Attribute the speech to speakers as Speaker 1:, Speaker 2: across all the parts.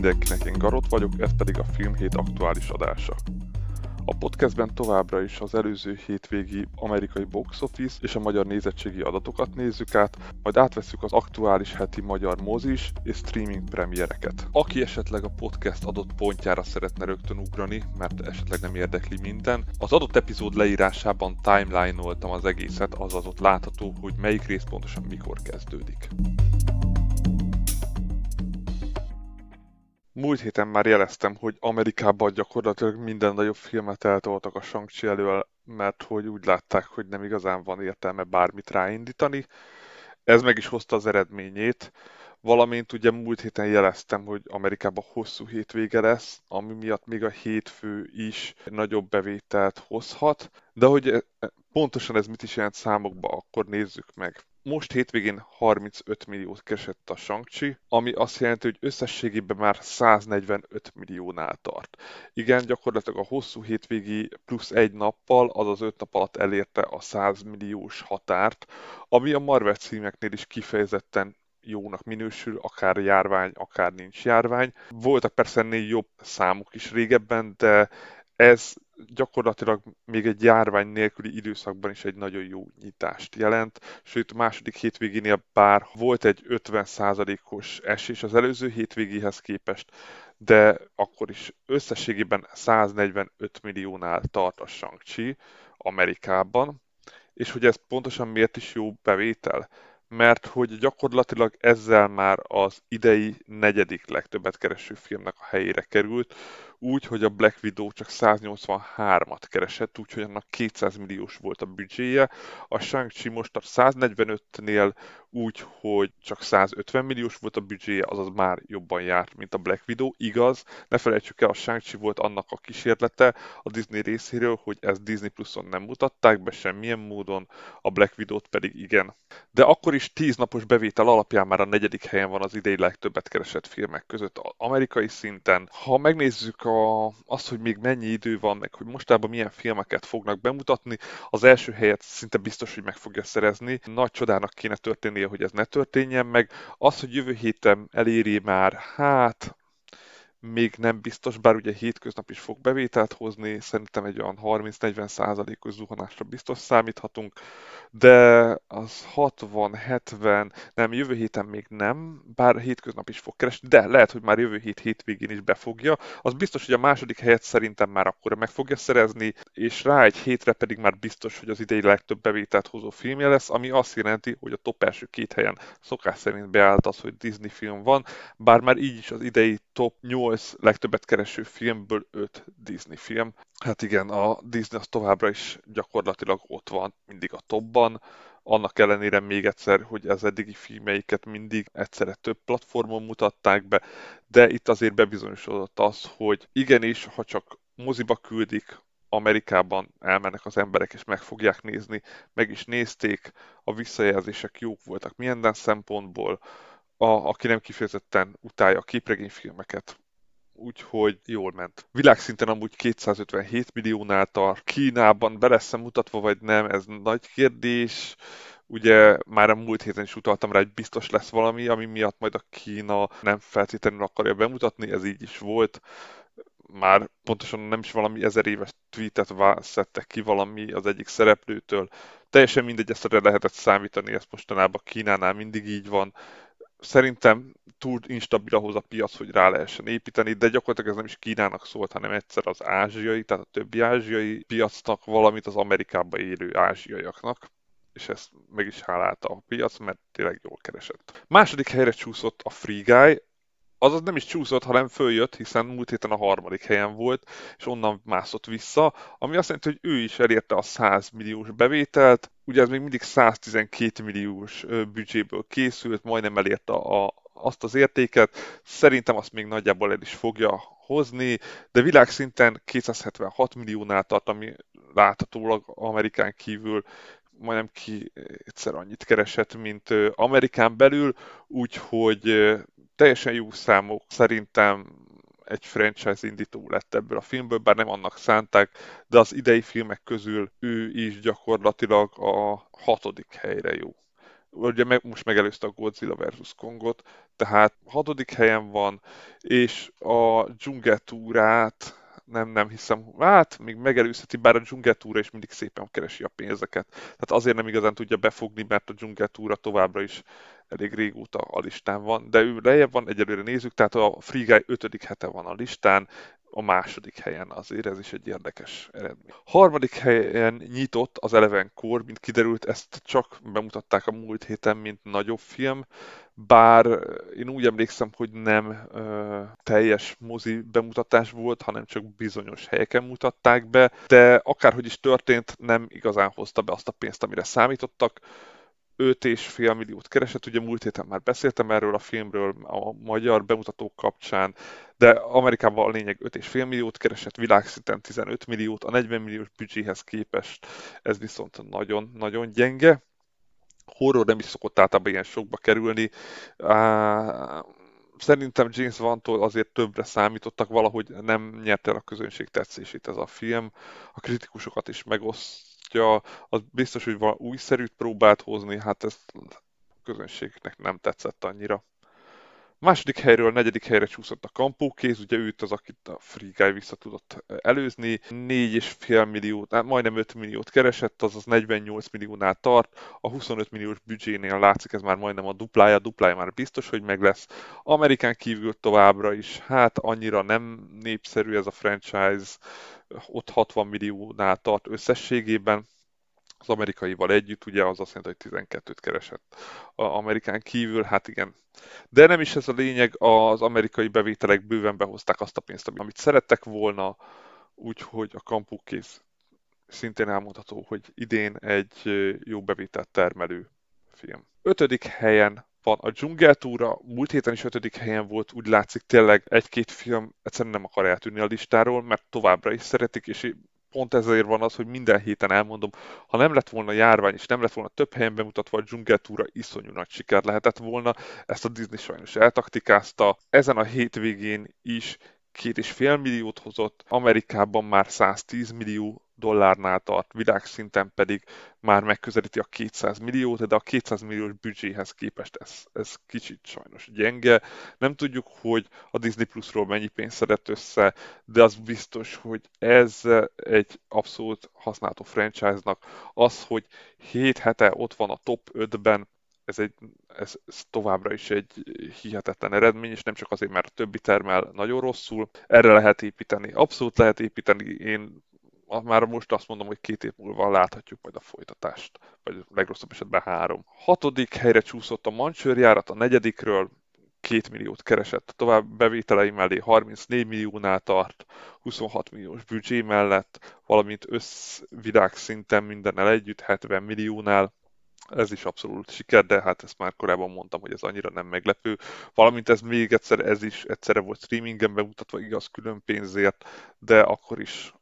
Speaker 1: mindenkinek, én Garot vagyok, ez pedig a Filmhét aktuális adása. A podcastben továbbra is az előző hétvégi amerikai box office és a magyar nézettségi adatokat nézzük át, majd átveszük az aktuális heti magyar mozis és streaming premiereket. Aki esetleg a podcast adott pontjára szeretne rögtön ugrani, mert esetleg nem érdekli minden, az adott epizód leírásában timeline-oltam az egészet, azaz ott látható, hogy melyik rész pontosan mikor kezdődik. Múlt héten már jeleztem, hogy Amerikában gyakorlatilag minden nagyobb filmet eltoltak a shang elől, mert hogy úgy látták, hogy nem igazán van értelme bármit ráindítani. Ez meg is hozta az eredményét, valamint ugye múlt héten jeleztem, hogy Amerikában hosszú hétvége lesz, ami miatt még a hétfő is nagyobb bevételt hozhat, de hogy e, e, pontosan ez mit is jelent számokba, akkor nézzük meg. Most hétvégén 35 milliót keresett a shang ami azt jelenti, hogy összességében már 145 milliónál tart. Igen, gyakorlatilag a hosszú hétvégi plusz egy nappal, azaz 5 nap alatt elérte a 100 milliós határt, ami a Marvel címeknél is kifejezetten jónak minősül, akár járvány, akár nincs járvány. Voltak persze ennél jobb számok is régebben, de ez gyakorlatilag még egy járvány nélküli időszakban is egy nagyon jó nyitást jelent, sőt második hétvégénél bár volt egy 50%-os esés az előző hétvégéhez képest, de akkor is összességében 145 milliónál tart a shang Amerikában, és hogy ez pontosan miért is jó bevétel? mert hogy gyakorlatilag ezzel már az idei negyedik legtöbbet kereső filmnek a helyére került, úgy, hogy a Black Widow csak 183-at keresett, úgyhogy annak 200 milliós volt a büdzséje. A Shang-Chi most a 145-nél úgy, hogy csak 150 milliós volt a büdzséje, azaz már jobban járt, mint a Black Widow. Igaz, ne felejtsük el, a Shang-Chi volt annak a kísérlete a Disney részéről, hogy ezt Disney Pluson nem mutatták be semmilyen módon, a Black Widow-t pedig igen. De akkor is 10 napos bevétel alapján már a negyedik helyen van az idei legtöbbet keresett filmek között amerikai szinten. Ha megnézzük a, azt, hogy még mennyi idő van, meg hogy mostában milyen filmeket fognak bemutatni, az első helyet szinte biztos, hogy meg fogja szerezni. Nagy csodának kéne történnie, hogy ez ne történjen meg. Az, hogy jövő héten eléri már, hát még nem biztos, bár ugye hétköznap is fog bevételt hozni, szerintem egy olyan 30-40 százalékos zuhanásra biztos számíthatunk, de az 60-70, nem, jövő héten még nem, bár hétköznap is fog keresni, de lehet, hogy már jövő hét hétvégén is befogja. Az biztos, hogy a második helyet szerintem már akkor meg fogja szerezni, és rá egy hétre pedig már biztos, hogy az idei legtöbb bevételt hozó filmje lesz, ami azt jelenti, hogy a top első két helyen szokás szerint beállt az, hogy Disney film van, bár már így is az idei top 8 legtöbbet kereső filmből 5 Disney film. Hát igen, a Disney az továbbra is gyakorlatilag ott van, mindig a topban, annak ellenére még egyszer, hogy az eddigi filmeiket mindig egyszerre több platformon mutatták be, de itt azért bebizonyosodott az, hogy igenis, ha csak moziba küldik, Amerikában elmennek az emberek és meg fogják nézni, meg is nézték, a visszajelzések jók voltak minden szempontból, a, aki nem kifejezetten utálja a képregényfilmeket, úgyhogy jól ment. Világszinten amúgy 257 milliónál tart. Kínában be lesz mutatva, vagy nem, ez nagy kérdés. Ugye már a múlt héten is utaltam rá, hogy biztos lesz valami, ami miatt majd a Kína nem feltétlenül akarja bemutatni, ez így is volt. Már pontosan nem is valami ezer éves tweetet szedtek ki valami az egyik szereplőtől. Teljesen mindegy, ezt erre lehetett számítani, ez mostanában Kínánál mindig így van szerintem túl instabil ahhoz a piac, hogy rá lehessen építeni, de gyakorlatilag ez nem is Kínának szólt, hanem egyszer az ázsiai, tehát a többi ázsiai piacnak, valamint az Amerikában élő ázsiaiaknak és ezt meg is hálálta a piac, mert tényleg jól keresett. Második helyre csúszott a Free Guy, azaz nem is csúszott, hanem följött, hiszen múlt héten a harmadik helyen volt, és onnan mászott vissza, ami azt jelenti, hogy ő is elérte a 100 milliós bevételt, ugye ez még mindig 112 milliós büdzséből készült, majdnem elérte a, azt az értéket, szerintem azt még nagyjából el is fogja hozni, de világszinten 276 milliónál tart, ami láthatólag Amerikán kívül majdnem ki egyszer annyit keresett, mint Amerikán belül, úgyhogy teljesen jó számok. Szerintem egy franchise indító lett ebből a filmből, bár nem annak szánták, de az idei filmek közül ő is gyakorlatilag a hatodik helyre jó. ugye meg, most megelőzte a Godzilla vs. Kongot, tehát hatodik helyen van, és a dzsungetúrát nem, nem hiszem, hát még megelőzheti, bár a dzsungetúra is mindig szépen keresi a pénzeket. Tehát azért nem igazán tudja befogni, mert a dzsungetúra továbbra is elég régóta a listán van, de ő lejjebb van, egyelőre nézzük, tehát a Free Guy 5. hete van a listán, a második helyen azért ez is egy érdekes eredmény. Harmadik helyen nyitott az Eleven Core, mint kiderült, ezt csak bemutatták a múlt héten, mint nagyobb film, bár én úgy emlékszem, hogy nem ö, teljes mozi bemutatás volt, hanem csak bizonyos helyeken mutatták be, de akárhogy is történt, nem igazán hozta be azt a pénzt, amire számítottak 5,5 milliót keresett, ugye múlt héten már beszéltem erről a filmről a magyar bemutatók kapcsán, de Amerikában a lényeg 5,5 milliót keresett, világszinten 15 milliót, a 40 milliós büdzséhez képest ez viszont nagyon-nagyon gyenge. Horror nem is szokott általában ilyen sokba kerülni. Szerintem James Van-tól azért többre számítottak, valahogy nem nyerte el a közönség tetszését ez a film. A kritikusokat is megoszt alkotja, az biztos, hogy van újszerűt próbált hozni, hát ez a közönségnek nem tetszett annyira. Második helyről negyedik helyre csúszott a kampókéz, ugye őt az, akit a Free Guy vissza tudott előzni. 4,5 milliót, hát majdnem 5 milliót keresett, azaz 48 milliónál tart. A 25 milliós büdzsénél látszik, ez már majdnem a duplája, duplája már biztos, hogy meg lesz. Amerikán kívül továbbra is, hát annyira nem népszerű ez a franchise, ott 60 milliónál tart összességében, az amerikaival együtt, ugye az azt jelenti, hogy 12-t keresett a Amerikán kívül, hát igen. De nem is ez a lényeg, az amerikai bevételek bőven behozták azt a pénzt, amit szerettek volna, úgyhogy a kampókész szintén elmondható, hogy idén egy jó bevételt termelő film. Ötödik helyen van a dzsungeltúra, múlt héten is ötödik helyen volt, úgy látszik tényleg egy-két film egyszerűen nem akar eltűnni a listáról, mert továbbra is szeretik, és pont ezért van az, hogy minden héten elmondom, ha nem lett volna járvány, és nem lett volna több helyen bemutatva a dzsungeltúra, iszonyú nagy siker lehetett volna. Ezt a Disney sajnos eltaktikázta. Ezen a hétvégén is két és fél milliót hozott, Amerikában már 110 millió dollárnál tart, világszinten pedig már megközelíti a 200 milliót, de a 200 milliós büdzséhez képest ez, ez kicsit sajnos gyenge. Nem tudjuk, hogy a Disney Plusról mennyi pénzt szedett össze, de az biztos, hogy ez egy abszolút használható franchise-nak. Az, hogy 7 hete ott van a top 5-ben, ez, egy, ez, ez továbbra is egy hihetetlen eredmény, és nem csak azért, mert a többi termel nagyon rosszul. Erre lehet építeni, abszolút lehet építeni. Én már most azt mondom, hogy két év múlva láthatjuk majd a folytatást, vagy legrosszabb esetben három. Hatodik helyre csúszott a Mancsőrjárat, a negyedikről két milliót keresett, tovább bevételei mellé 34 milliónál tart, 26 milliós büdzsé mellett, valamint összvilág szinten mindennel együtt 70 milliónál, ez is abszolút siker, de hát ezt már korábban mondtam, hogy ez annyira nem meglepő. Valamint ez még egyszer, ez is egyszerre volt streamingen bemutatva, igaz külön pénzért, de akkor is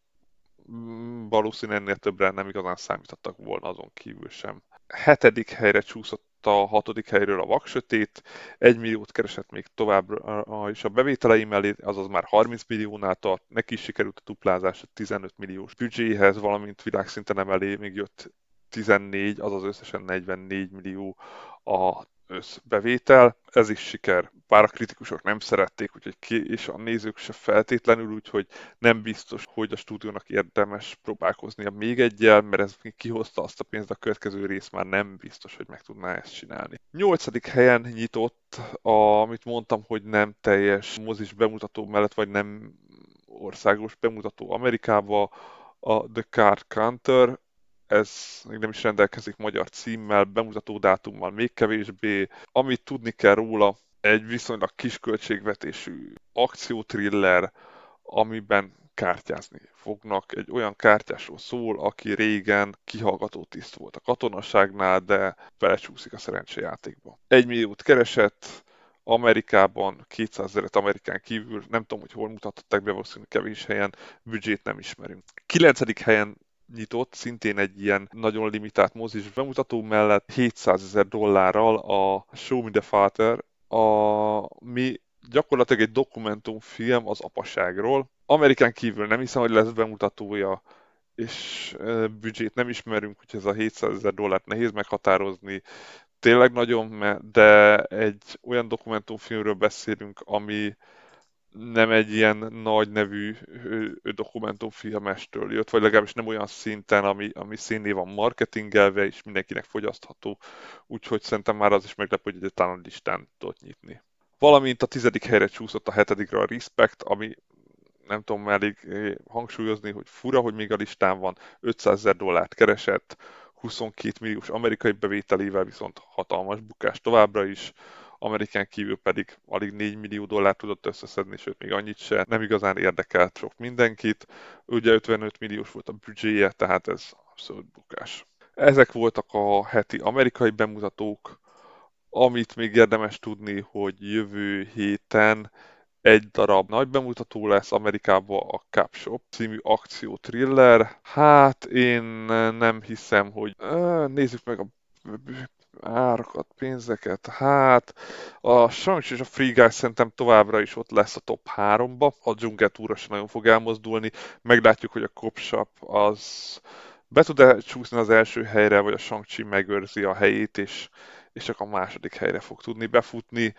Speaker 1: valószínűleg ennél többre nem igazán számítottak volna azon kívül sem. Hetedik helyre csúszott a hatodik helyről a vaksötét, egy milliót keresett még tovább és a bevételei mellé, azaz már 30 milliónál tart, neki is sikerült a duplázás a 15 milliós büdzséhez, valamint világszinten emelé még jött 14, azaz összesen 44 millió a összbevétel. Ez is siker, bár a kritikusok nem szerették, úgyhogy ki, és a nézők se feltétlenül, úgyhogy nem biztos, hogy a stúdiónak érdemes próbálkoznia még egyel, mert ez kihozta azt a pénzt, a következő rész már nem biztos, hogy meg tudná ezt csinálni. Nyolcadik helyen nyitott, a, amit mondtam, hogy nem teljes mozis bemutató mellett, vagy nem országos bemutató Amerikába, a The Card Counter, ez még nem is rendelkezik magyar címmel, bemutató dátummal még kevésbé. Amit tudni kell róla, egy viszonylag kis költségvetésű akciótriller, amiben kártyázni fognak. Egy olyan kártyásról szól, aki régen kihallgató tiszt volt a katonaságnál, de belecsúszik a szerencsejátékba. Egy milliót keresett, Amerikában 200 ezeret Amerikán kívül, nem tudom, hogy hol mutatták be, valószínűleg kevés helyen, büdzsét nem ismerünk. 9. helyen nyitott, szintén egy ilyen nagyon limitált mozis bemutató mellett 700 ezer dollárral a Show Me the Father, a, mi gyakorlatilag egy dokumentumfilm az apaságról. Amerikán kívül nem hiszem, hogy lesz bemutatója, és büdzsét nem ismerünk, hogy ez a 700 ezer dollárt nehéz meghatározni. tényleg nagyon, de egy olyan dokumentumfilmről beszélünk, ami nem egy ilyen nagy nevű dokumentumfilmestől jött, vagy legalábbis nem olyan szinten, ami, ami színné van marketingelve, és mindenkinek fogyasztható. Úgyhogy szerintem már az is meglepő, hogy egyáltalán listán tudott nyitni. Valamint a tizedik helyre csúszott a hetedikre a Respect, ami nem tudom elég eh, hangsúlyozni, hogy fura, hogy még a listán van, 500 ezer dollárt keresett, 22 milliós amerikai bevételével viszont hatalmas bukás továbbra is, Amerikán kívül pedig alig 4 millió dollárt tudott összeszedni, sőt még annyit se, nem igazán érdekelt sok mindenkit. Ugye 55 milliós volt a büdzséje, tehát ez abszolút bukás. Ezek voltak a heti amerikai bemutatók, amit még érdemes tudni, hogy jövő héten egy darab nagy bemutató lesz Amerikában a Capshop című akció thriller. Hát én nem hiszem, hogy nézzük meg a árakat, pénzeket, hát a Sanks és a Free Guy szerintem továbbra is ott lesz a top 3-ba, a dzsungeltúra sem nagyon fog elmozdulni, meglátjuk, hogy a Copshop az be tud-e csúszni az első helyre, vagy a shang megőrzi a helyét, és, és csak a második helyre fog tudni befutni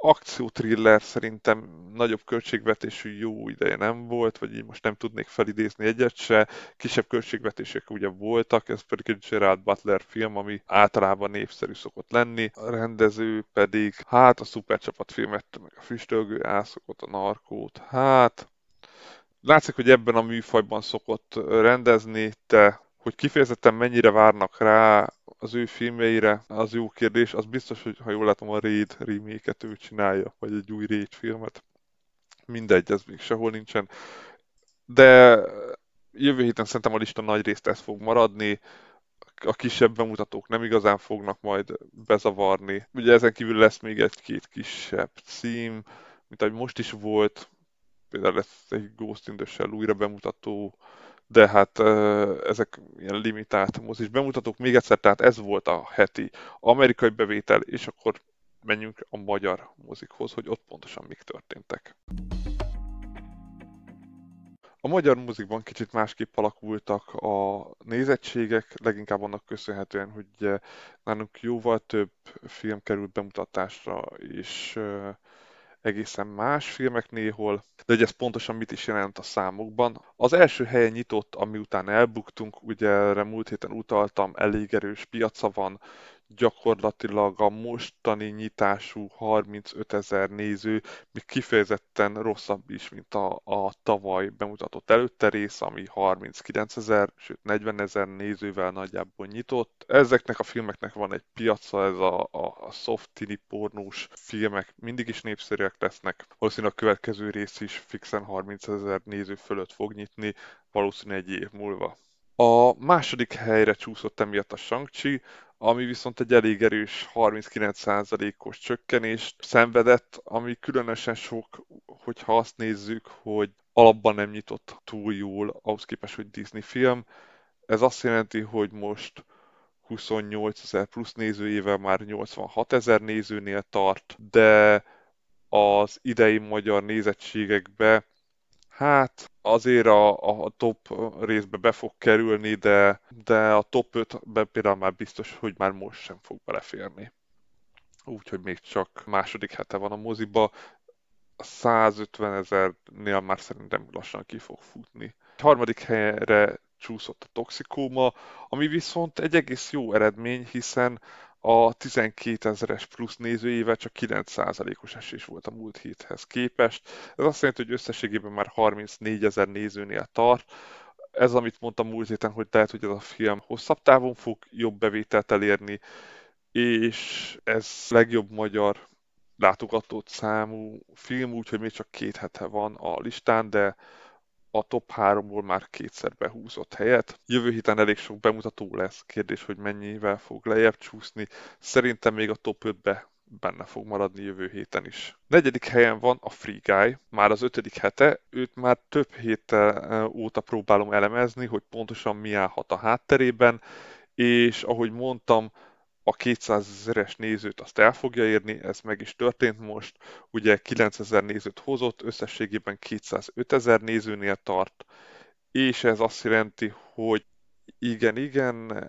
Speaker 1: akciótriller szerintem nagyobb költségvetésű jó ideje nem volt, vagy így most nem tudnék felidézni egyet se. Kisebb költségvetések ugye voltak, ez pedig egy Gerard Butler film, ami általában népszerű szokott lenni. A rendező pedig, hát a szupercsapat filmet, meg a füstölgő ászokot, a narkót, hát látszik, hogy ebben a műfajban szokott rendezni, de hogy kifejezetten mennyire várnak rá, az ő filmjeire, az jó kérdés. Az biztos, hogy ha jól látom, a Raid remake ő csinálja, vagy egy új Raid filmet. Mindegy, ez még sehol nincsen. De jövő héten szerintem a lista nagy részt ez fog maradni. A kisebb bemutatók nem igazán fognak majd bezavarni. Ugye ezen kívül lesz még egy-két kisebb cím, mint ahogy most is volt. Például lesz egy Ghost in the Shell újra bemutató, de hát ezek ilyen limitált mozis bemutatók. Még egyszer, tehát ez volt a heti amerikai bevétel, és akkor menjünk a magyar mozikhoz, hogy ott pontosan mik történtek. A magyar muzikban kicsit másképp alakultak a nézettségek, leginkább annak köszönhetően, hogy nálunk jóval több film került bemutatásra, és egészen más filmek néhol, de hogy ez pontosan mit is jelent a számokban. Az első helyen nyitott, ami után elbuktunk, ugye erre múlt héten utaltam, elég erős piaca van, gyakorlatilag a mostani nyitású 35 ezer néző még kifejezetten rosszabb is, mint a, a tavaly bemutatott előtte rész, ami 39 ezer, sőt 40 ezer nézővel nagyjából nyitott. Ezeknek a filmeknek van egy piaca, ez a, a, a soft tini pornós filmek mindig is népszerűek lesznek. Valószínűleg a következő rész is fixen 30 ezer néző fölött fog nyitni, valószínűleg egy év múlva. A második helyre csúszott emiatt a Shang-Chi, ami viszont egy elég erős 39%-os csökkenést szenvedett, ami különösen sok, hogyha azt nézzük, hogy alapban nem nyitott túl jól, ahhoz képest, hogy Disney film. Ez azt jelenti, hogy most 28 ezer plusz nézőjével már 86 ezer nézőnél tart, de az idei magyar nézettségekbe Hát azért a, a top részbe be fog kerülni, de, de a top 5-be például már biztos, hogy már most sem fog beleférni. Úgyhogy még csak második hete van a moziba. 150 ezernél már szerintem lassan ki fog futni. A harmadik helyre csúszott a toxikóma, ami viszont egy egész jó eredmény, hiszen a 12 ezeres plusz nézőjével csak 9%-os esés volt a múlt héthez képest. Ez azt jelenti, hogy összességében már 34 ezer nézőnél tart. Ez, amit mondtam múlt héten, hogy lehet, hogy ez a film hosszabb távon fog jobb bevételt elérni, és ez legjobb magyar látogatott számú film, úgyhogy még csak két hete van a listán, de a top 3-ból már kétszer behúzott helyet. Jövő héten elég sok bemutató lesz, kérdés, hogy mennyivel fog lejjebb csúszni. Szerintem még a top 5-be benne fog maradni jövő héten is. Negyedik helyen van a Free Guy, már az ötödik hete, őt már több héttel óta próbálom elemezni, hogy pontosan mi állhat a hátterében, és ahogy mondtam, a 200 ezeres nézőt azt el fogja érni, ez meg is történt most. Ugye 9000 nézőt hozott, összességében 205 ezer nézőnél tart, és ez azt jelenti, hogy igen, igen,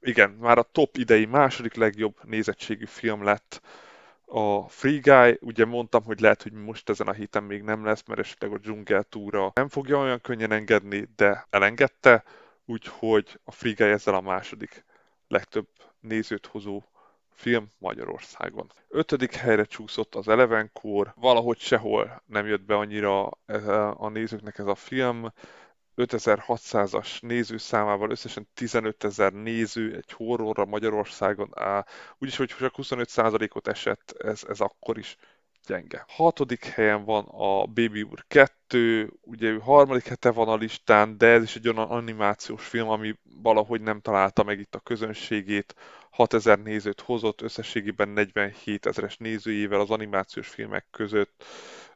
Speaker 1: igen, már a top idei második legjobb nézettségű film lett a Free Guy, ugye mondtam, hogy lehet, hogy most ezen a héten még nem lesz, mert esetleg a dzsungel túra nem fogja olyan könnyen engedni, de elengedte, úgyhogy a Free Guy ezzel a második legtöbb nézőt hozó film Magyarországon. Ötödik helyre csúszott az Elevenkor, valahogy sehol nem jött be annyira a nézőknek ez a film, 5600-as nézőszámával összesen 15 ezer néző egy horrorra Magyarországon áll. Úgyis, hogy csak 25%-ot esett, ez, ez akkor is gyenge. Hatodik helyen van a Baby Úr 2, ugye ő harmadik hete van a listán, de ez is egy olyan animációs film, ami valahogy nem találta meg itt a közönségét. 6000 nézőt hozott, összességében 47 ezeres nézőjével az animációs filmek között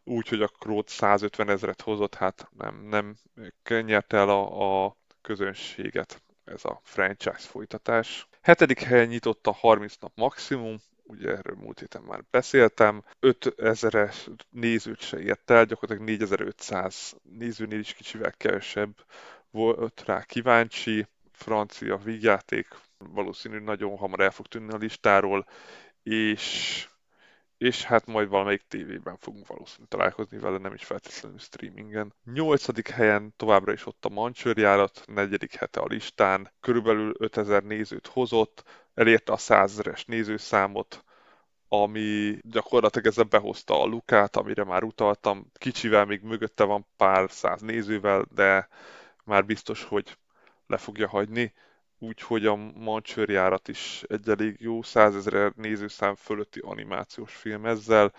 Speaker 1: úgy, hogy a Krót 150 ezeret hozott, hát nem, nem nyerte el a, a közönséget ez a franchise folytatás. Hetedik helyen nyitott a 30 nap maximum, ugye erről múlt héten már beszéltem, 5000-es nézőt se ért el, gyakorlatilag 4500 nézőnél is kicsivel kevesebb volt rá kíváncsi, francia vígjáték, valószínű nagyon hamar el fog tűnni a listáról, és és hát majd valamelyik tévében fogunk valószínűleg találkozni vele, nem is feltétlenül streamingen. Nyolcadik helyen továbbra is ott a Mancsőrjárat, negyedik hete a listán, körülbelül 5000 nézőt hozott, elérte a 100 ezeres nézőszámot, ami gyakorlatilag ezzel behozta a Lukát, amire már utaltam. Kicsivel még mögötte van pár száz nézővel, de már biztos, hogy le fogja hagyni úgyhogy a Mancsőrjárat is egy elég jó százezer nézőszám fölötti animációs film ezzel.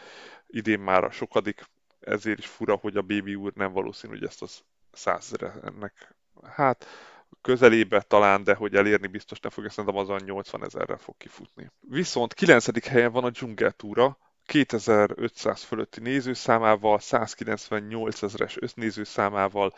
Speaker 1: Idén már a sokadik, ezért is fura, hogy a Baby úr nem valószínű, hogy ezt az százezre ennek, hát közelébe talán, de hogy elérni biztos nem fogja, szerintem azon 80 ezerre fog kifutni. Viszont 9. helyen van a Dzsungeltúra, 2500 fölötti nézőszámával, 198 ezeres össznézőszámával,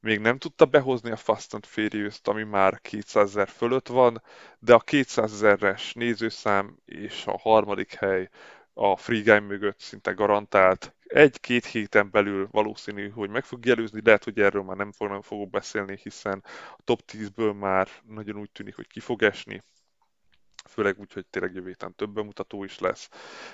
Speaker 1: még nem tudta behozni a Fast and furious ami már 200 ezer fölött van, de a 200 ezeres nézőszám és a harmadik hely a Free Guy mögött szinte garantált. Egy-két héten belül valószínű, hogy meg fog előzni, lehet, hogy erről már nem, fog, nem fogok beszélni, hiszen a top 10-ből már nagyon úgy tűnik, hogy ki fog esni főleg úgy, hogy tényleg jövő héten több bemutató is lesz.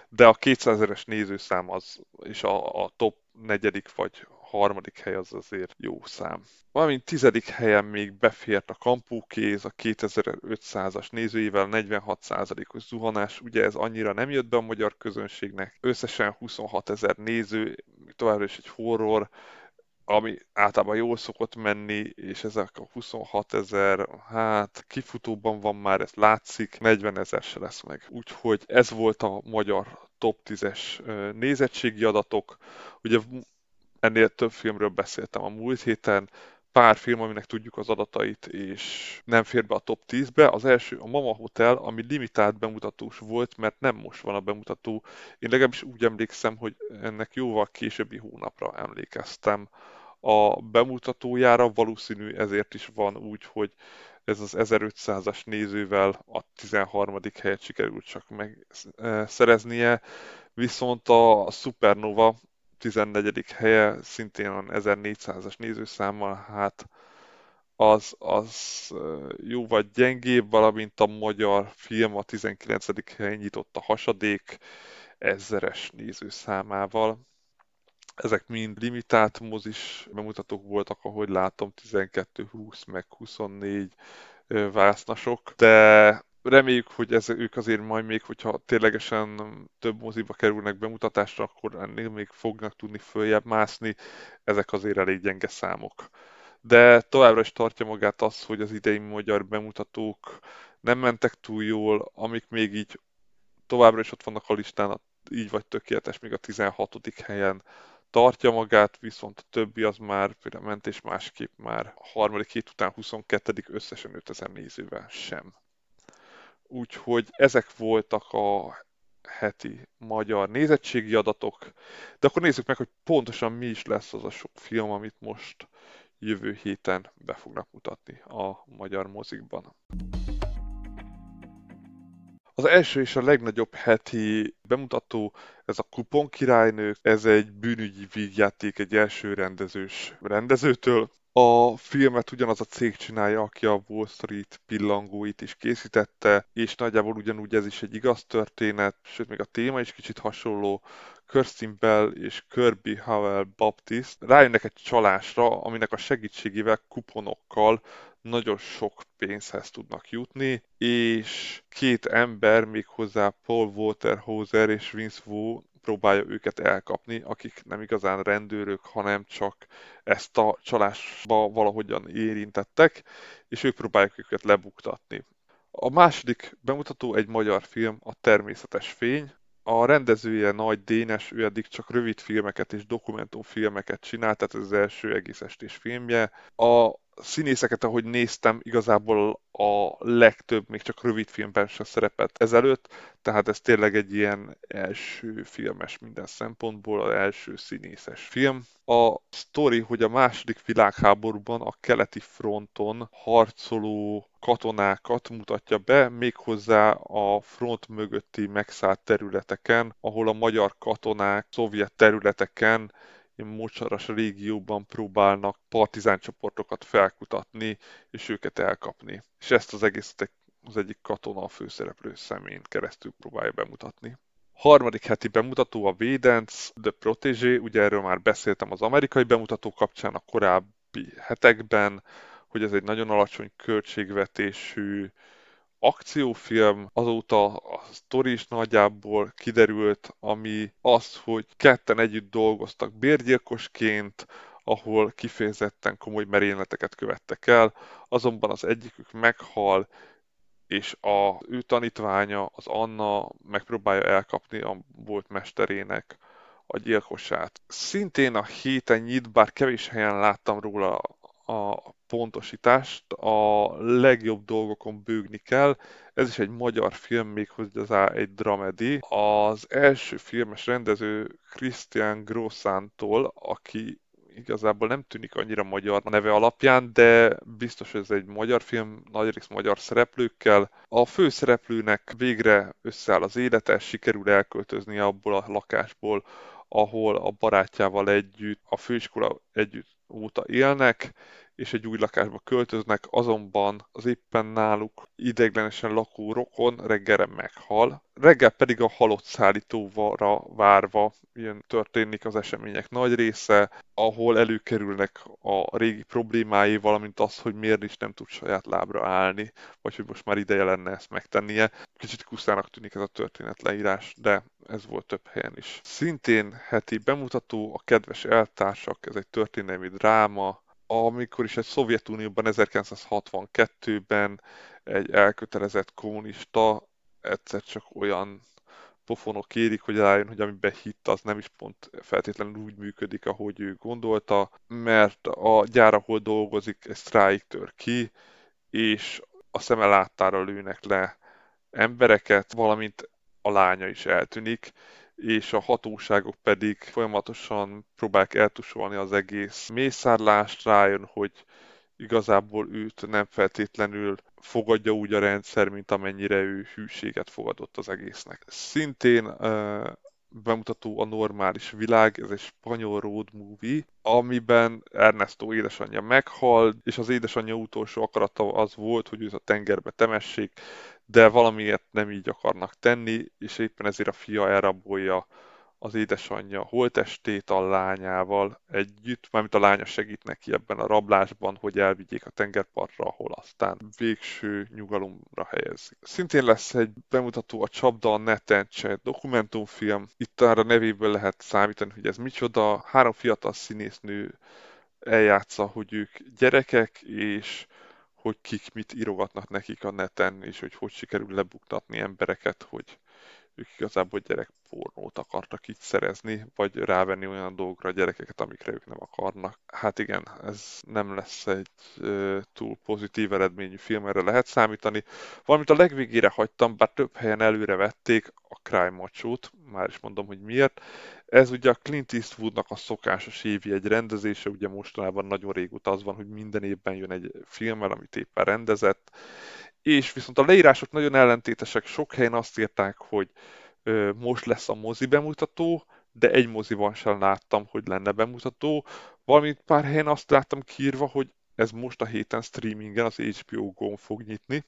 Speaker 1: De a 200 ezeres nézőszám az, és a, a top negyedik vagy harmadik hely az azért jó szám. Valamint tizedik helyen még befért a kampókéz a 2500-as nézőivel 46%-os zuhanás. Ugye ez annyira nem jött be a magyar közönségnek. Összesen 26 ezer néző, továbbra is egy horror, ami általában jól szokott menni, és ezek a 26 ezer, hát kifutóban van már, ez látszik, 40 ezer se lesz meg. Úgyhogy ez volt a magyar top 10-es nézettségi adatok. Ugye ennél több filmről beszéltem a múlt héten, pár film, aminek tudjuk az adatait, és nem fér be a top 10-be. Az első a Mama Hotel, ami limitált bemutatós volt, mert nem most van a bemutató. Én legalábbis úgy emlékszem, hogy ennek jóval későbbi hónapra emlékeztem. A bemutatójára valószínű ezért is van úgy, hogy ez az 1500-as nézővel a 13. helyet sikerült csak megszereznie, viszont a Supernova 14. helye, szintén a 1400-as nézőszámmal, hát az, az jóval gyengébb, valamint a magyar film a 19. helyen nyitott a hasadék ezeres nézőszámával. Ezek mind limitált mozis bemutatók voltak, ahogy látom, 12, 20 meg 24 vásznasok, de reméljük, hogy ez, ők azért majd még, hogyha ténylegesen több moziba kerülnek bemutatásra, akkor ennél még fognak tudni följebb mászni. Ezek azért elég gyenge számok. De továbbra is tartja magát az, hogy az idei magyar bemutatók nem mentek túl jól, amik még így továbbra is ott vannak a listán, így vagy tökéletes, még a 16. helyen tartja magát, viszont a többi az már ment, és másképp már a harmadik hét után 22. összesen 5000 nézővel sem. Úgyhogy ezek voltak a heti magyar nézettségi adatok, de akkor nézzük meg, hogy pontosan mi is lesz az a sok film, amit most jövő héten be fognak mutatni a magyar mozikban. Az első és a legnagyobb heti bemutató, ez a Kupon királynők, ez egy bűnügyi vígjáték egy első rendezős rendezőtől, A filmet ugyanaz a cég csinálja, aki a Wall Street pillangóit is készítette, és nagyjából ugyanúgy ez is egy igaz történet, sőt még a téma is kicsit hasonló. Kirsten Bell és Kirby Howell Baptist rájönnek egy csalásra, aminek a segítségével kuponokkal nagyon sok pénzhez tudnak jutni, és két ember, méghozzá Paul Waterhauser és Vince Wu próbálja őket elkapni, akik nem igazán rendőrök, hanem csak ezt a csalásba valahogyan érintettek, és ők próbálják őket lebuktatni. A második bemutató egy magyar film, a Természetes Fény. A rendezője Nagy Dénes, ő eddig csak rövid filmeket és dokumentumfilmeket csinált, tehát ez az első egész estés filmje. A színészeket, ahogy néztem, igazából a legtöbb még csak rövid filmben se szerepelt ezelőtt, tehát ez tényleg egy ilyen első filmes minden szempontból, az első színészes film. A sztori, hogy a második világháborúban a keleti fronton harcoló katonákat mutatja be, méghozzá a front mögötti megszállt területeken, ahol a magyar katonák szovjet területeken mocsaras régióban próbálnak partizán csoportokat felkutatni, és őket elkapni. És ezt az egészet az egyik katona a főszereplő szemén keresztül próbálja bemutatni. Harmadik heti bemutató a Védenc, The Protégé, ugye erről már beszéltem az amerikai bemutató kapcsán a korábbi hetekben, hogy ez egy nagyon alacsony költségvetésű akciófilm, azóta a sztori is nagyjából kiderült, ami az, hogy ketten együtt dolgoztak bérgyilkosként, ahol kifejezetten komoly merényleteket követtek el, azonban az egyikük meghal, és a ő tanítványa, az Anna megpróbálja elkapni a volt mesterének a gyilkosát. Szintén a héten nyit, bár kevés helyen láttam róla a pontosítást, a legjobb dolgokon bőgni kell. Ez is egy magyar film, méghozzá egy dramedi. Az első filmes rendező Christian Grossántól, aki igazából nem tűnik annyira magyar a neve alapján, de biztos, hogy ez egy magyar film, nagyrészt magyar szereplőkkel. A főszereplőnek végre összeáll az élete, sikerül elköltözni abból a lakásból, ahol a barátjával együtt, a főiskola együtt óta élnek, és egy új lakásba költöznek, azonban az éppen náluk ideiglenesen lakó rokon reggelre meghal. Reggel pedig a halott szállítóvara várva ilyen történik az események nagy része, ahol előkerülnek a régi problémái, valamint az, hogy miért is nem tud saját lábra állni, vagy hogy most már ideje lenne ezt megtennie. Kicsit kuszának tűnik ez a történet leírás, de ez volt több helyen is. Szintén heti bemutató, a kedves eltársak, ez egy történelmi dráma, amikor is egy Szovjetunióban 1962-ben egy elkötelezett kommunista egyszer csak olyan pofonok kérik, hogy rájön, hogy amiben hitt, az nem is pont feltétlenül úgy működik, ahogy ő gondolta, mert a gyár, ahol dolgozik, egy sztrájk tör ki, és a szeme láttára lőnek le embereket, valamint a lánya is eltűnik, és a hatóságok pedig folyamatosan próbálják eltusolni az egész mészárlást, rájön, hogy igazából őt nem feltétlenül fogadja úgy a rendszer, mint amennyire ő hűséget fogadott az egésznek. Szintén bemutató a normális világ, ez egy spanyol road movie, amiben Ernesto édesanyja meghal, és az édesanyja utolsó akarata az volt, hogy őt a tengerbe temessék, de valamiért nem így akarnak tenni, és éppen ezért a fia elrabolja az édesanyja holtestét a lányával együtt, mármint a lánya segít neki ebben a rablásban, hogy elvigyék a tengerpartra, ahol aztán végső nyugalomra helyezik. Szintén lesz egy bemutató a Csapda a neten dokumentumfilm. Itt arra nevéből lehet számítani, hogy ez micsoda. Három fiatal színésznő eljátsza, hogy ők gyerekek, és hogy kik mit írogatnak nekik a neten, és hogy hogy sikerül lebuktatni embereket, hogy ők igazából gyerekpornót akartak így szerezni, vagy rávenni olyan dolgokra a gyerekeket, amikre ők nem akarnak. Hát igen, ez nem lesz egy uh, túl pozitív eredményű film, erre lehet számítani. Valamint a legvégére hagytam, bár több helyen előre vették a Cry Macho-t, már is mondom, hogy miért. Ez ugye a Clint Eastwoodnak a szokásos évi egy rendezése, ugye mostanában nagyon régóta az van, hogy minden évben jön egy filmmel, amit éppen rendezett, és viszont a leírások nagyon ellentétesek, sok helyen azt írták, hogy ö, most lesz a mozi bemutató, de egy moziban sem láttam, hogy lenne bemutató, Valamint pár helyen azt láttam kiírva, hogy ez most a héten streamingen az HBO Go-n fog nyitni,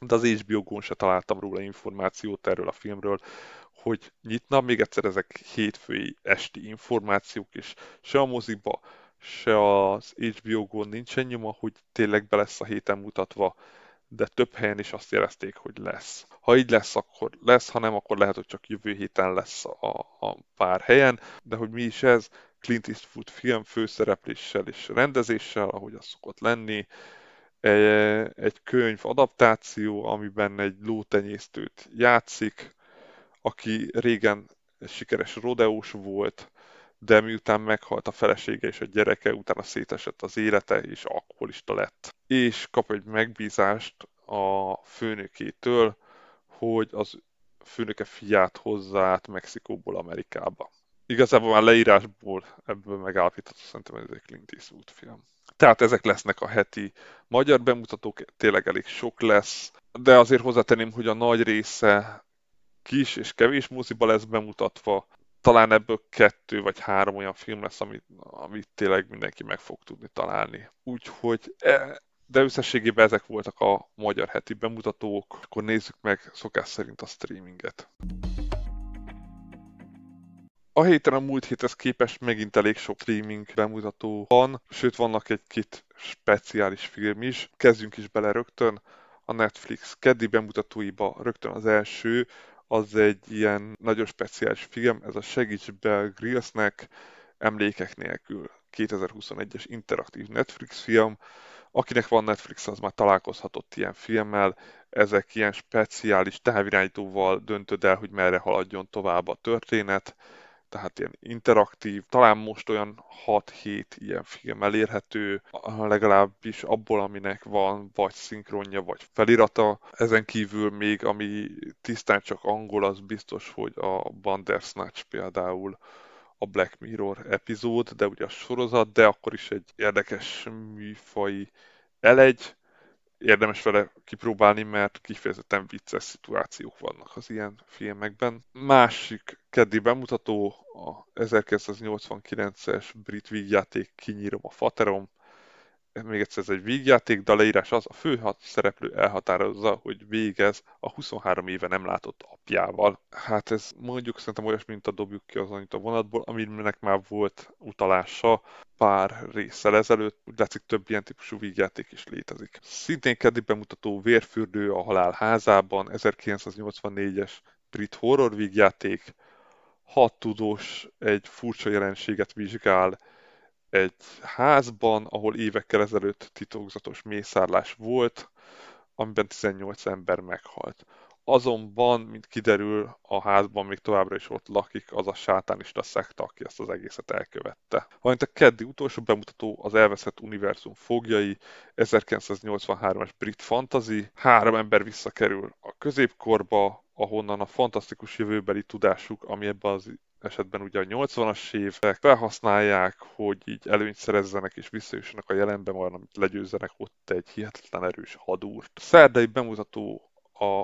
Speaker 1: de az HBO Go-n se találtam róla információt erről a filmről, hogy nyitna. Még egyszer ezek hétfői esti információk, és se a moziba, se az HBO Go-n nincsen nyoma, hogy tényleg be lesz a héten mutatva, de több helyen is azt jelezték, hogy lesz. Ha így lesz, akkor lesz, ha nem, akkor lehet, hogy csak jövő héten lesz a, a pár helyen, de hogy mi is ez, Clint Eastwood film főszerepléssel és rendezéssel, ahogy az szokott lenni, egy könyv adaptáció, amiben egy lótenyésztőt játszik, aki régen sikeres rodeós volt, de miután meghalt a felesége és a gyereke, utána szétesett az élete, és alkoholista lett. És kap egy megbízást a főnökétől, hogy az főnöke fiát hozza át Mexikóból Amerikába. Igazából már leírásból ebből megállapítható, szerintem ez egy Clint Eastwood film. Tehát ezek lesznek a heti magyar bemutatók, tényleg elég sok lesz, de azért hozzátenném, hogy a nagy része kis és kevés moziba lesz bemutatva, talán ebből kettő vagy három olyan film lesz, amit, amit tényleg mindenki meg fog tudni találni. Úgyhogy, e, de összességében ezek voltak a magyar heti bemutatók, akkor nézzük meg szokás szerint a streaminget. A héten a múlt héthez képest megint elég sok streaming bemutató van, sőt vannak egy-két speciális film is. Kezdjünk is bele rögtön a Netflix keddi bemutatóiba. Rögtön az első, az egy ilyen nagyon speciális film, ez a Segíts be Grillsnek emlékek nélkül 2021-es interaktív Netflix film. Akinek van Netflix, az már találkozhatott ilyen filmmel. Ezek ilyen speciális távirányítóval döntöd el, hogy merre haladjon tovább a történet tehát ilyen interaktív, talán most olyan 6-7 ilyen film elérhető, legalábbis abból, aminek van vagy szinkronja, vagy felirata. Ezen kívül még, ami tisztán csak angol, az biztos, hogy a Bandersnatch például a Black Mirror epizód, de ugye a sorozat, de akkor is egy érdekes műfai elegy, érdemes vele kipróbálni, mert kifejezetten vicces szituációk vannak az ilyen filmekben. Másik keddi bemutató a 1989-es brit vígjáték Kinyírom a Faterom, még egyszer ez egy vígjáték, de a leírás az, a fő szereplő elhatározza, hogy végez a 23 éve nem látott apjával. Hát ez mondjuk szerintem olyas, mint a dobjuk ki az a vonatból, aminek már volt utalása pár résszel ezelőtt, úgy látszik több ilyen típusú vígjáték is létezik. Szintén keddi bemutató Vérfürdő a halál házában, 1984-es brit horror vígjáték, hat tudós egy furcsa jelenséget vizsgál egy házban, ahol évekkel ezelőtt titokzatos mészárlás volt, amiben 18 ember meghalt. Azonban, mint kiderül, a házban még továbbra is ott lakik az a sátánista szekta, aki ezt az egészet elkövette. Valamint a keddi utolsó bemutató az elveszett univerzum fogjai, 1983-as brit fantasy. Három ember visszakerül a középkorba, ahonnan a fantasztikus jövőbeli tudásuk, ami ebben az esetben ugye a 80-as évek felhasználják, hogy így előnyt szerezzenek és visszajussanak a jelenbe, majd amit legyőzzenek ott egy hihetetlen erős hadúrt. Szerdai bemutató a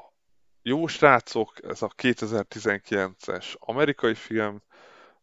Speaker 1: Jó srácok, ez a 2019-es amerikai film,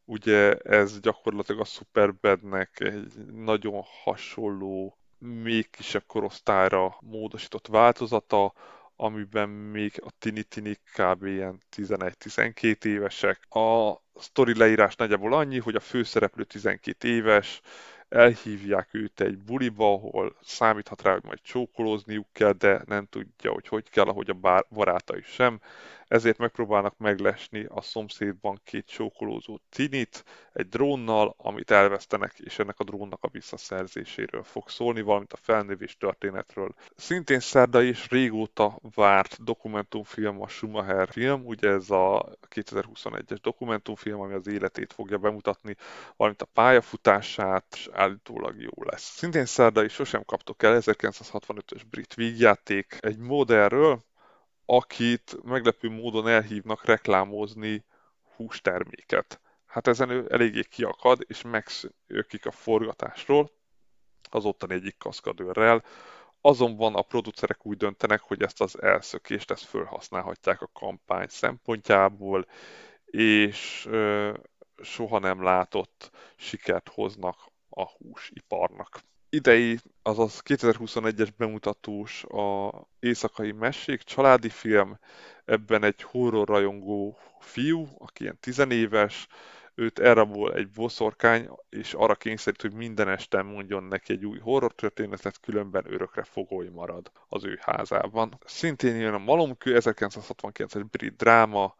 Speaker 1: ugye ez gyakorlatilag a Superbadnek egy nagyon hasonló, még kisebb korosztályra módosított változata, amiben még a tini-tini kb. ilyen 11-12 évesek. A sztori leírás nagyjából annyi, hogy a főszereplő 12 éves, elhívják őt egy buliba, ahol számíthat rá, hogy majd csókolózniuk kell, de nem tudja, hogy hogy kell, ahogy a barátai sem ezért megpróbálnak meglesni a szomszédban két csókolózó tinit egy drónnal, amit elvesztenek, és ennek a drónnak a visszaszerzéséről fog szólni, valamint a felnövés történetről. Szintén szerda és régóta várt dokumentumfilm a Schumacher film, ugye ez a 2021-es dokumentumfilm, ami az életét fogja bemutatni, valamint a pályafutását, és állítólag jó lesz. Szintén szerda is sosem kaptok el 1965-ös brit vígjáték egy modellről, akit meglepő módon elhívnak reklámozni hústerméket. Hát ezen ő eléggé kiakad, és megszökik a forgatásról az ottani egyik kaszkadőrrel. Azonban a producerek úgy döntenek, hogy ezt az elszökést ezt felhasználhatják a kampány szempontjából, és soha nem látott sikert hoznak a húsiparnak. Idei, azaz 2021-es bemutatós a Éjszakai Mesék családi film, ebben egy horror rajongó fiú, aki ilyen tizenéves, őt elrabol egy boszorkány, és arra kényszerít, hogy minden este mondjon neki egy új horror történetet, különben örökre fogoly marad az ő házában. Szintén jön a Malomkő, 1969-es brit dráma,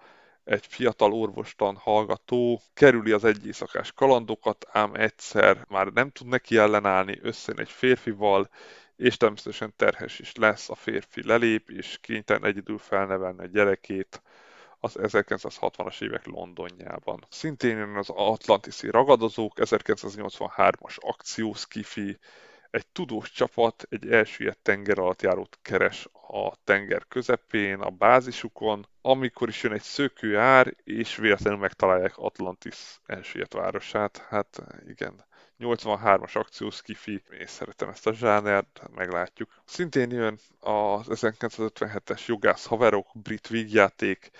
Speaker 1: egy fiatal orvostan hallgató kerüli az egyészakás kalandokat, ám egyszer már nem tud neki ellenállni, összejön egy férfival, és természetesen terhes is lesz, a férfi lelép, és kénytelen egyedül felnevelni a gyerekét, az 1960-as évek Londonjában. Szintén az Atlantiszi ragadozók, 1983-as akciószkifi, egy tudós csapat egy elsüllyedt tenger alatt járót keres a tenger közepén, a bázisukon, amikor is jön egy szökő ár, és véletlenül megtalálják Atlantis elsüllyedt városát. Hát igen, 83-as akciós kifi, én szeretem ezt a zsánert, meglátjuk. Szintén jön az 1957-es jogász haverok, brit vígjáték,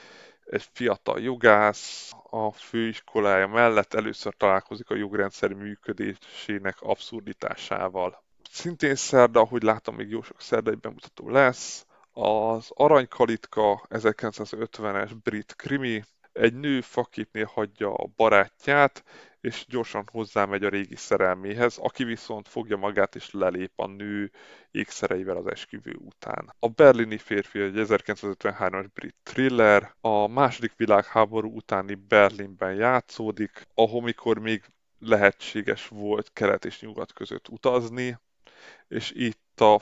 Speaker 1: egy fiatal jogász a főiskolája mellett először találkozik a jogrendszer működésének abszurditásával. Szintén szerda, ahogy látom, még jó sok szerdai bemutató lesz. Az Aranykalitka 1950-es brit krimi, egy nő faképnél hagyja a barátját, és gyorsan hozzámegy a régi szerelméhez, aki viszont fogja magát és lelép a nő ékszereivel az esküvő után. A berlini férfi egy 1953-as brit thriller, a második világháború utáni Berlinben játszódik, ahol mikor még lehetséges volt kelet és nyugat között utazni, és itt a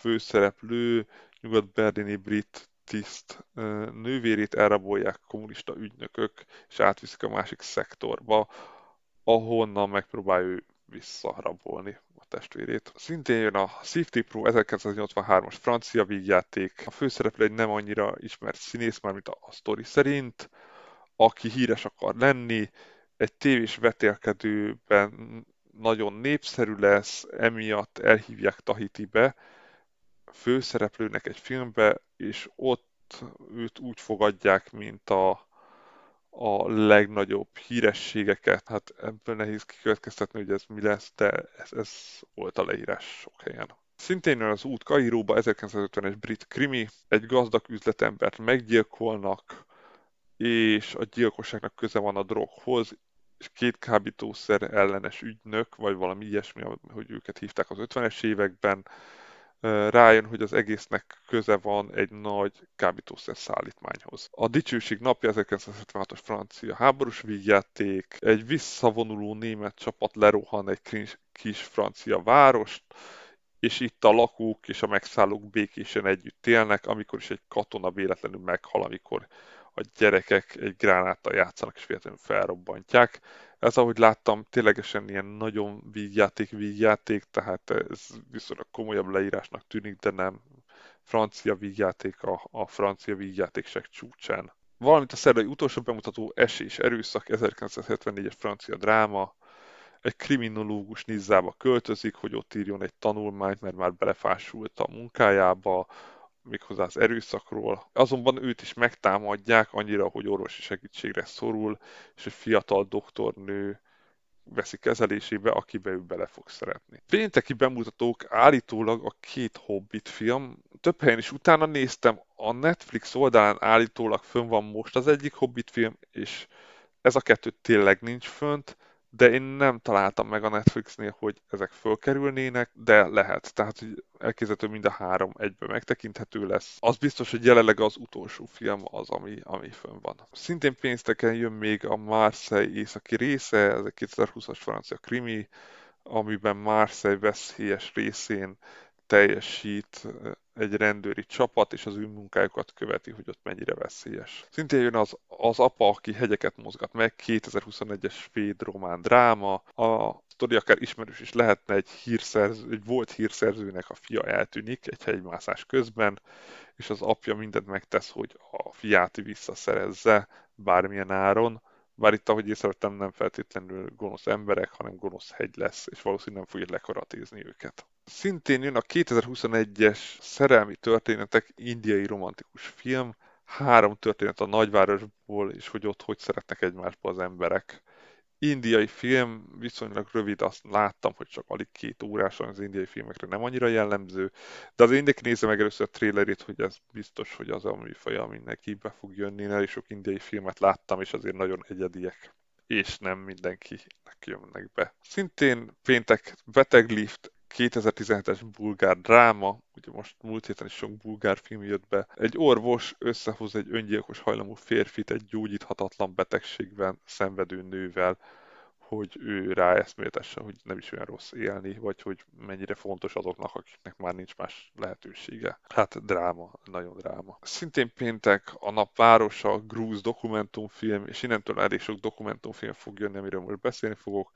Speaker 1: főszereplő nyugat-berlini brit tiszt nővérét elrabolják kommunista ügynökök, és átviszik a másik szektorba, ahonnan megpróbál ő visszarabolni a testvérét. Szintén jön a Safety Pro 1983-as francia vígjáték. A főszereplő egy nem annyira ismert színész, már mint a, a sztori szerint, aki híres akar lenni, egy tévés vetélkedőben nagyon népszerű lesz, emiatt elhívják Tahitibe főszereplőnek egy filmbe, és ott őt úgy fogadják, mint a a legnagyobb hírességeket. Hát ebből nehéz kikövetkeztetni, hogy ez mi lesz, de ez, ez volt a leírás sok helyen. Szintén az út Kairóba 1950-es brit krimi, egy gazdag üzletembert meggyilkolnak, és a gyilkosságnak köze van a droghoz, és két kábítószer ellenes ügynök, vagy valami ilyesmi, hogy őket hívták az 50-es években, rájön, hogy az egésznek köze van egy nagy kábítószer szállítmányhoz. A Dicsőség napja 1976-os francia háborús vígjáték, egy visszavonuló német csapat lerohan egy kis francia várost, és itt a lakók és a megszállók békésen együtt élnek, amikor is egy katona véletlenül meghal, amikor a gyerekek egy gránáttal játszanak és véletlenül felrobbantják. Ez, ahogy láttam, ténylegesen ilyen nagyon vígjáték, vígjáték, tehát ez viszonylag komolyabb leírásnak tűnik, de nem francia vígjáték a, a francia vígjátéksek csúcsán. Valamint a szerdai utolsó bemutató Esés erőszak 1974-es francia dráma, egy kriminológus Nizzába költözik, hogy ott írjon egy tanulmányt, mert már belefásult a munkájába, méghozzá az erőszakról. Azonban őt is megtámadják annyira, hogy orvosi segítségre szorul, és egy fiatal doktornő veszi kezelésébe, akibe ő bele fog szeretni. Pénteki bemutatók állítólag a két Hobbit film. Több helyen is utána néztem, a Netflix oldalán állítólag fönn van most az egyik Hobbit film, és ez a kettő tényleg nincs fönt, de én nem találtam meg a Netflixnél, hogy ezek fölkerülnének, de lehet. Tehát, hogy elképzelhető mind a három egyben megtekinthető lesz. Az biztos, hogy jelenleg az utolsó film az, ami, ami fönn van. Szintén pénzteken jön még a Marseille északi része, ez egy 2020-as francia krimi, amiben Marseille veszélyes részén teljesít egy rendőri csapat, és az ő munkájukat követi, hogy ott mennyire veszélyes. Szintén jön az, az apa, aki hegyeket mozgat meg, 2021-es svéd román dráma, a sztori akár ismerős is lehetne, egy, hírszerző, egy volt hírszerzőnek a fia eltűnik egy hegymászás közben, és az apja mindent megtesz, hogy a fiát visszaszerezze bármilyen áron, bár itt, ahogy észrevettem, nem feltétlenül gonosz emberek, hanem gonosz hegy lesz, és valószínűleg nem fogja lekaratézni őket. Szintén jön a 2021-es szerelmi történetek indiai romantikus film, három történet a nagyvárosból, és hogy ott hogy szeretnek egymásba az emberek. Indiai film, viszonylag rövid, azt láttam, hogy csak alig két órás az indiai filmekre nem annyira jellemző, de az mindenki nézze meg először a trailerét, hogy ez biztos, hogy az a műfaj, ami neki be fog jönni. Én elég sok indiai filmet láttam, és azért nagyon egyediek és nem mindenkinek jönnek be. Szintén péntek Beteglift 2017-es bulgár dráma, ugye most múlt héten is sok bulgár film jött be. Egy orvos összehoz egy öngyilkos hajlamú férfit egy gyógyíthatatlan betegségben szenvedő nővel, hogy ő ráeszméltesse, hogy nem is olyan rossz élni, vagy hogy mennyire fontos azoknak, akiknek már nincs más lehetősége. Hát dráma, nagyon dráma. Szintén péntek a nap városa, grúz dokumentumfilm, és innentől elég sok dokumentumfilm fog jönni, amiről most beszélni fogok,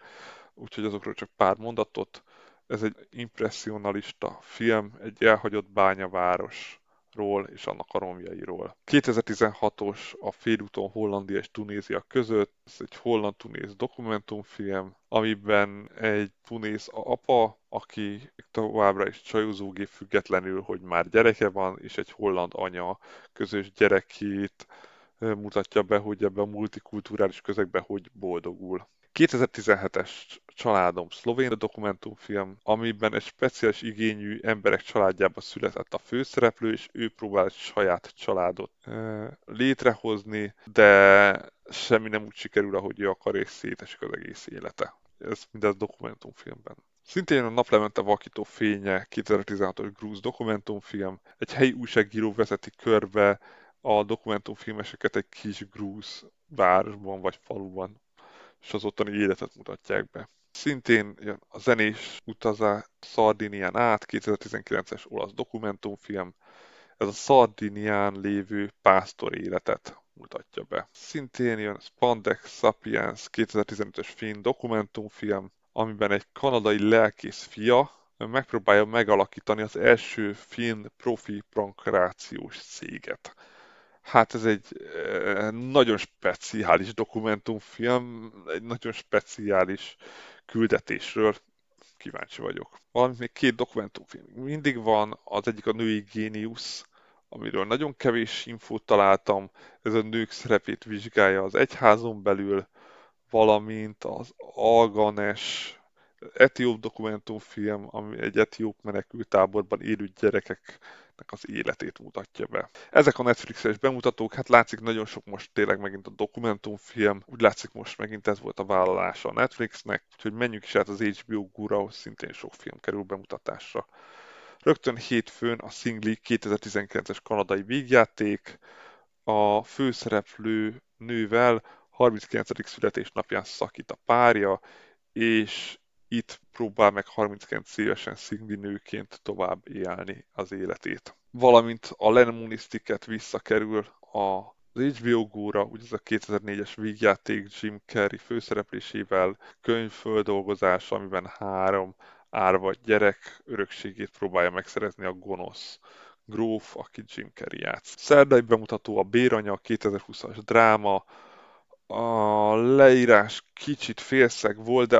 Speaker 1: úgyhogy azokról csak pár mondatot. Ez egy impressionalista film, egy elhagyott bányaváros ról és annak a romjairól. 2016-os a félúton Hollandia és Tunézia között, ez egy holland-tunéz dokumentumfilm, amiben egy tunéz apa, aki továbbra is csajozógép függetlenül, hogy már gyereke van, és egy holland anya közös gyerekét mutatja be, hogy ebben a multikulturális közegben hogy boldogul. 2017-es Családom szlovén dokumentumfilm, amiben egy speciális igényű emberek családjába született a főszereplő, és ő próbál egy saját családot létrehozni, de semmi nem úgy sikerül, ahogy ő akar, és szétesik az egész élete. Ez mindez dokumentumfilmben. Szintén a Naplemente vakító fénye 2016-os grúz dokumentumfilm. Egy helyi újságíró vezeti körbe a dokumentumfilmeseket egy kis grúz városban vagy faluban és az ottani életet mutatják be. Szintén jön a zenés utazás Szardinián át, 2019-es olasz dokumentumfilm. Ez a Szardinián lévő pásztor életet mutatja be. Szintén jön Spandex Sapiens 2015-ös finn dokumentumfilm, amiben egy kanadai lelkész fia megpróbálja megalakítani az első finn profi pankrációs céget. Hát ez egy nagyon speciális dokumentumfilm, egy nagyon speciális küldetésről. Kíváncsi vagyok. Valamint még két dokumentumfilm. Mindig van, az egyik a női géniusz, amiről nagyon kevés infót találtam. Ez a nők szerepét vizsgálja az egyházon belül, valamint az Alganes etióp dokumentumfilm, ami egy etióp menekültáborban élő gyerekeknek az életét mutatja be. Ezek a Netflixes bemutatók, hát látszik nagyon sok most tényleg megint a dokumentumfilm, úgy látszik most megint ez volt a vállalása a Netflixnek, úgyhogy menjünk is át az HBO Gura, szintén sok film kerül bemutatásra. Rögtön hétfőn a Singli 2019-es kanadai vígjáték, a főszereplő nővel 39. születésnapján szakít a párja, és itt próbál meg 39 évesen szingli nőként tovább élni az életét. Valamint a Lemonisztiket visszakerül a az HBO Go-ra, ugye ez a 2004-es vígjáték Jim Carrey főszereplésével könyvföldolgozás, amiben három árva gyerek örökségét próbálja megszerezni a gonosz gróf, aki Jim Carrey játsz. Szerdai bemutató a Béranya 2020-as dráma, a leírás kicsit félszeg volt, de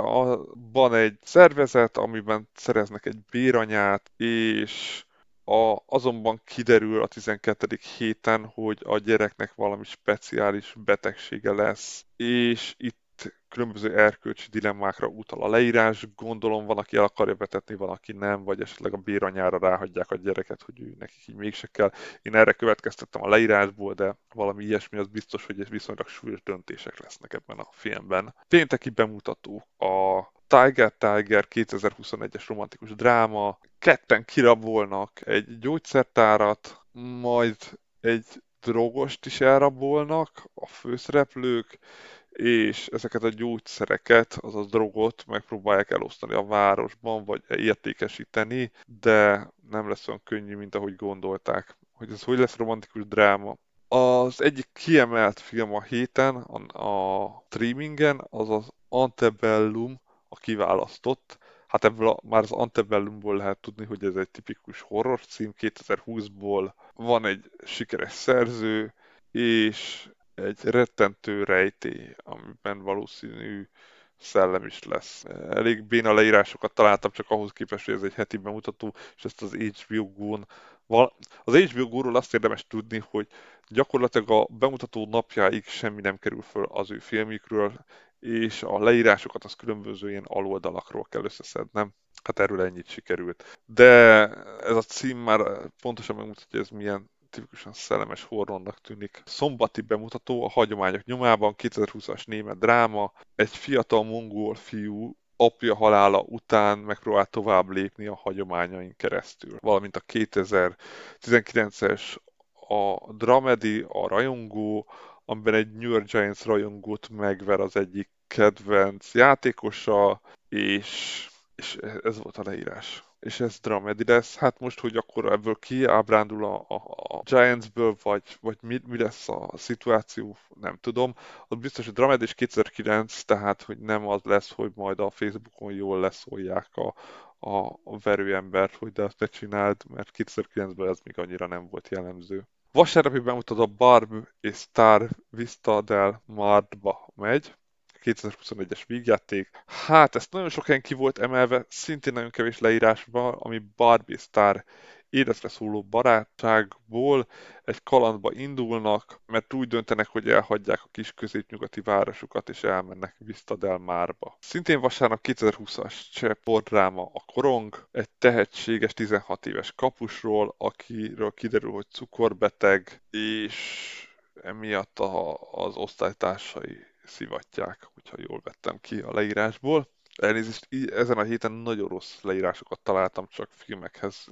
Speaker 1: van egy szervezet, amiben szereznek egy béranyát, és a, azonban kiderül a 12. héten, hogy a gyereknek valami speciális betegsége lesz, és itt különböző erkölcsi dilemmákra utal a leírás, gondolom van, aki el akarja vetetni, van, aki nem, vagy esetleg a béranyára ráhagyják a gyereket, hogy ő nekik így mégse kell. Én erre következtettem a leírásból, de valami ilyesmi az biztos, hogy viszonylag súlyos döntések lesznek ebben a filmben. Pénteki bemutató a Tiger Tiger 2021-es romantikus dráma. Ketten kirabolnak egy gyógyszertárat, majd egy drogost is elrabolnak a főszereplők, és ezeket a gyógyszereket, azaz drogot megpróbálják elosztani a városban, vagy értékesíteni, de nem lesz olyan könnyű, mint ahogy gondolták. Hogy ez hogy lesz romantikus dráma. Az egyik kiemelt film a héten, a, a streamingen, az az Antebellum, a kiválasztott. Hát ebből a, már az Antebellumból lehet tudni, hogy ez egy tipikus horror cím 2020-ból. Van egy sikeres szerző, és egy rettentő rejtély, amiben valószínű szellem is lesz. Elég béna leírásokat találtam, csak ahhoz képest, hogy ez egy heti bemutató, és ezt az HBO Go-n az HBO Go-ról azt érdemes tudni, hogy gyakorlatilag a bemutató napjáig semmi nem kerül föl az ő filmjükről, és a leírásokat az különböző ilyen aloldalakról kell összeszednem. Hát erről ennyit sikerült. De ez a cím már pontosan megmutatja, hogy ez milyen tipikusan szellemes horrornak tűnik. Szombati bemutató a hagyományok nyomában, 2020-as német dráma, egy fiatal mongol fiú apja halála után megpróbál tovább lépni a hagyományain keresztül. Valamint a 2019-es a Dramedy, a rajongó, amiben egy New York Giants rajongót megver az egyik kedvenc játékosa, és, és ez volt a leírás és ez dramedy lesz. Hát most, hogy akkor ebből ki ábrándul a, a, a Giantsből, vagy, vagy mi, mi lesz a szituáció, nem tudom. Az biztos, hogy dramedy és 2009, tehát hogy nem az lesz, hogy majd a Facebookon jól leszólják a, a verőembert, hogy de azt ne csináld, mert 2009-ben ez még annyira nem volt jellemző. Vasárnapi bemutat a Barb és Star Vista del Mardba megy, 2021-es vígjáték. Hát, ezt nagyon sok ki volt emelve, szintén nagyon kevés leírásban, ami Barbie Star életre szóló barátságból egy kalandba indulnak, mert úgy döntenek, hogy elhagyják a kis középnyugati városukat, és elmennek Vista del Márba. Szintén vasárnap 2020-as cseh dráma a Korong, egy tehetséges 16 éves kapusról, akiről kiderül, hogy cukorbeteg, és emiatt a, az osztálytársai szivatják, hogyha jól vettem ki a leírásból. Elnézést, ezen a héten nagyon rossz leírásokat találtam csak filmekhez.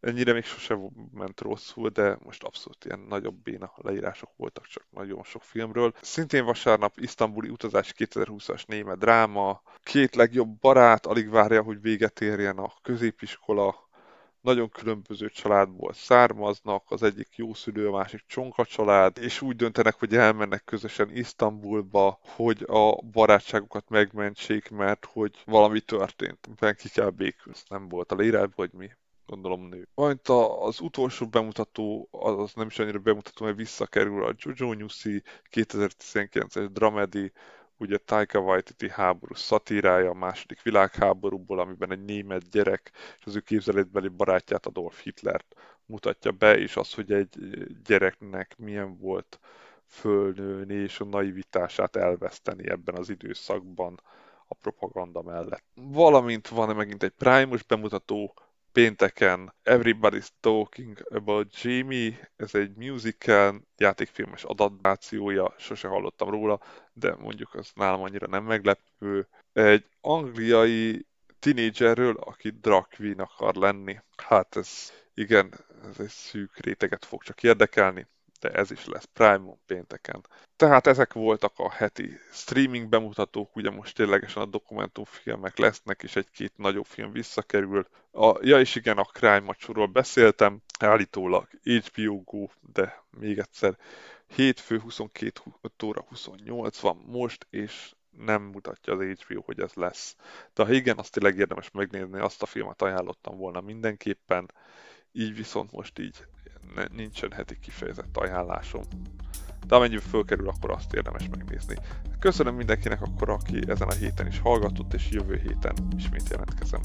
Speaker 1: Ennyire még sosem ment rosszul, de most abszolút ilyen nagyobb béna leírások voltak csak nagyon sok filmről. Szintén vasárnap isztambuli utazás 2020-as német dráma, két legjobb barát alig várja, hogy véget érjen a középiskola, nagyon különböző családból származnak, az egyik jószülő, a másik csonka család, és úgy döntenek, hogy elmennek közösen Isztambulba, hogy a barátságukat megmentsék, mert hogy valami történt. Ben ki kell békülni. Nem volt a leírásban, hogy mi gondolom nő. Majd az utolsó bemutató, az nem is annyira bemutató, mert visszakerül a Jojo Nyuszi 2019-es dramedy, ugye Taika Waititi háború szatírája a második világháborúból, amiben egy német gyerek és az ő képzeletbeli barátját Adolf Hitlert mutatja be, és az, hogy egy gyereknek milyen volt fölnőni és a naivitását elveszteni ebben az időszakban a propaganda mellett. Valamint van megint egy Primus bemutató, pénteken Everybody's Talking About Jamie, ez egy musical, játékfilmes adaptációja, sose hallottam róla, de mondjuk az nálam annyira nem meglepő. Egy angliai tinédzserről, aki drag queen akar lenni. Hát ez igen, ez egy szűk réteget fog csak érdekelni de ez is lesz Prime-on pénteken. Tehát ezek voltak a heti streaming bemutatók, ugye most ténylegesen a dokumentumfilmek lesznek, és egy-két nagyobb film visszakerül. A, ja és igen, a Crime Macsúról beszéltem, állítólag HBO Go, de még egyszer, hétfő 22 óra 28 van most, és nem mutatja az HBO, hogy ez lesz. De ha igen, azt tényleg érdemes megnézni, azt a filmet ajánlottam volna mindenképpen, így viszont most így nincsen heti kifejezett ajánlásom. De amennyiben fölkerül, akkor azt érdemes megnézni. Köszönöm mindenkinek akkor, aki ezen a héten is hallgatott, és jövő héten ismét jelentkezem.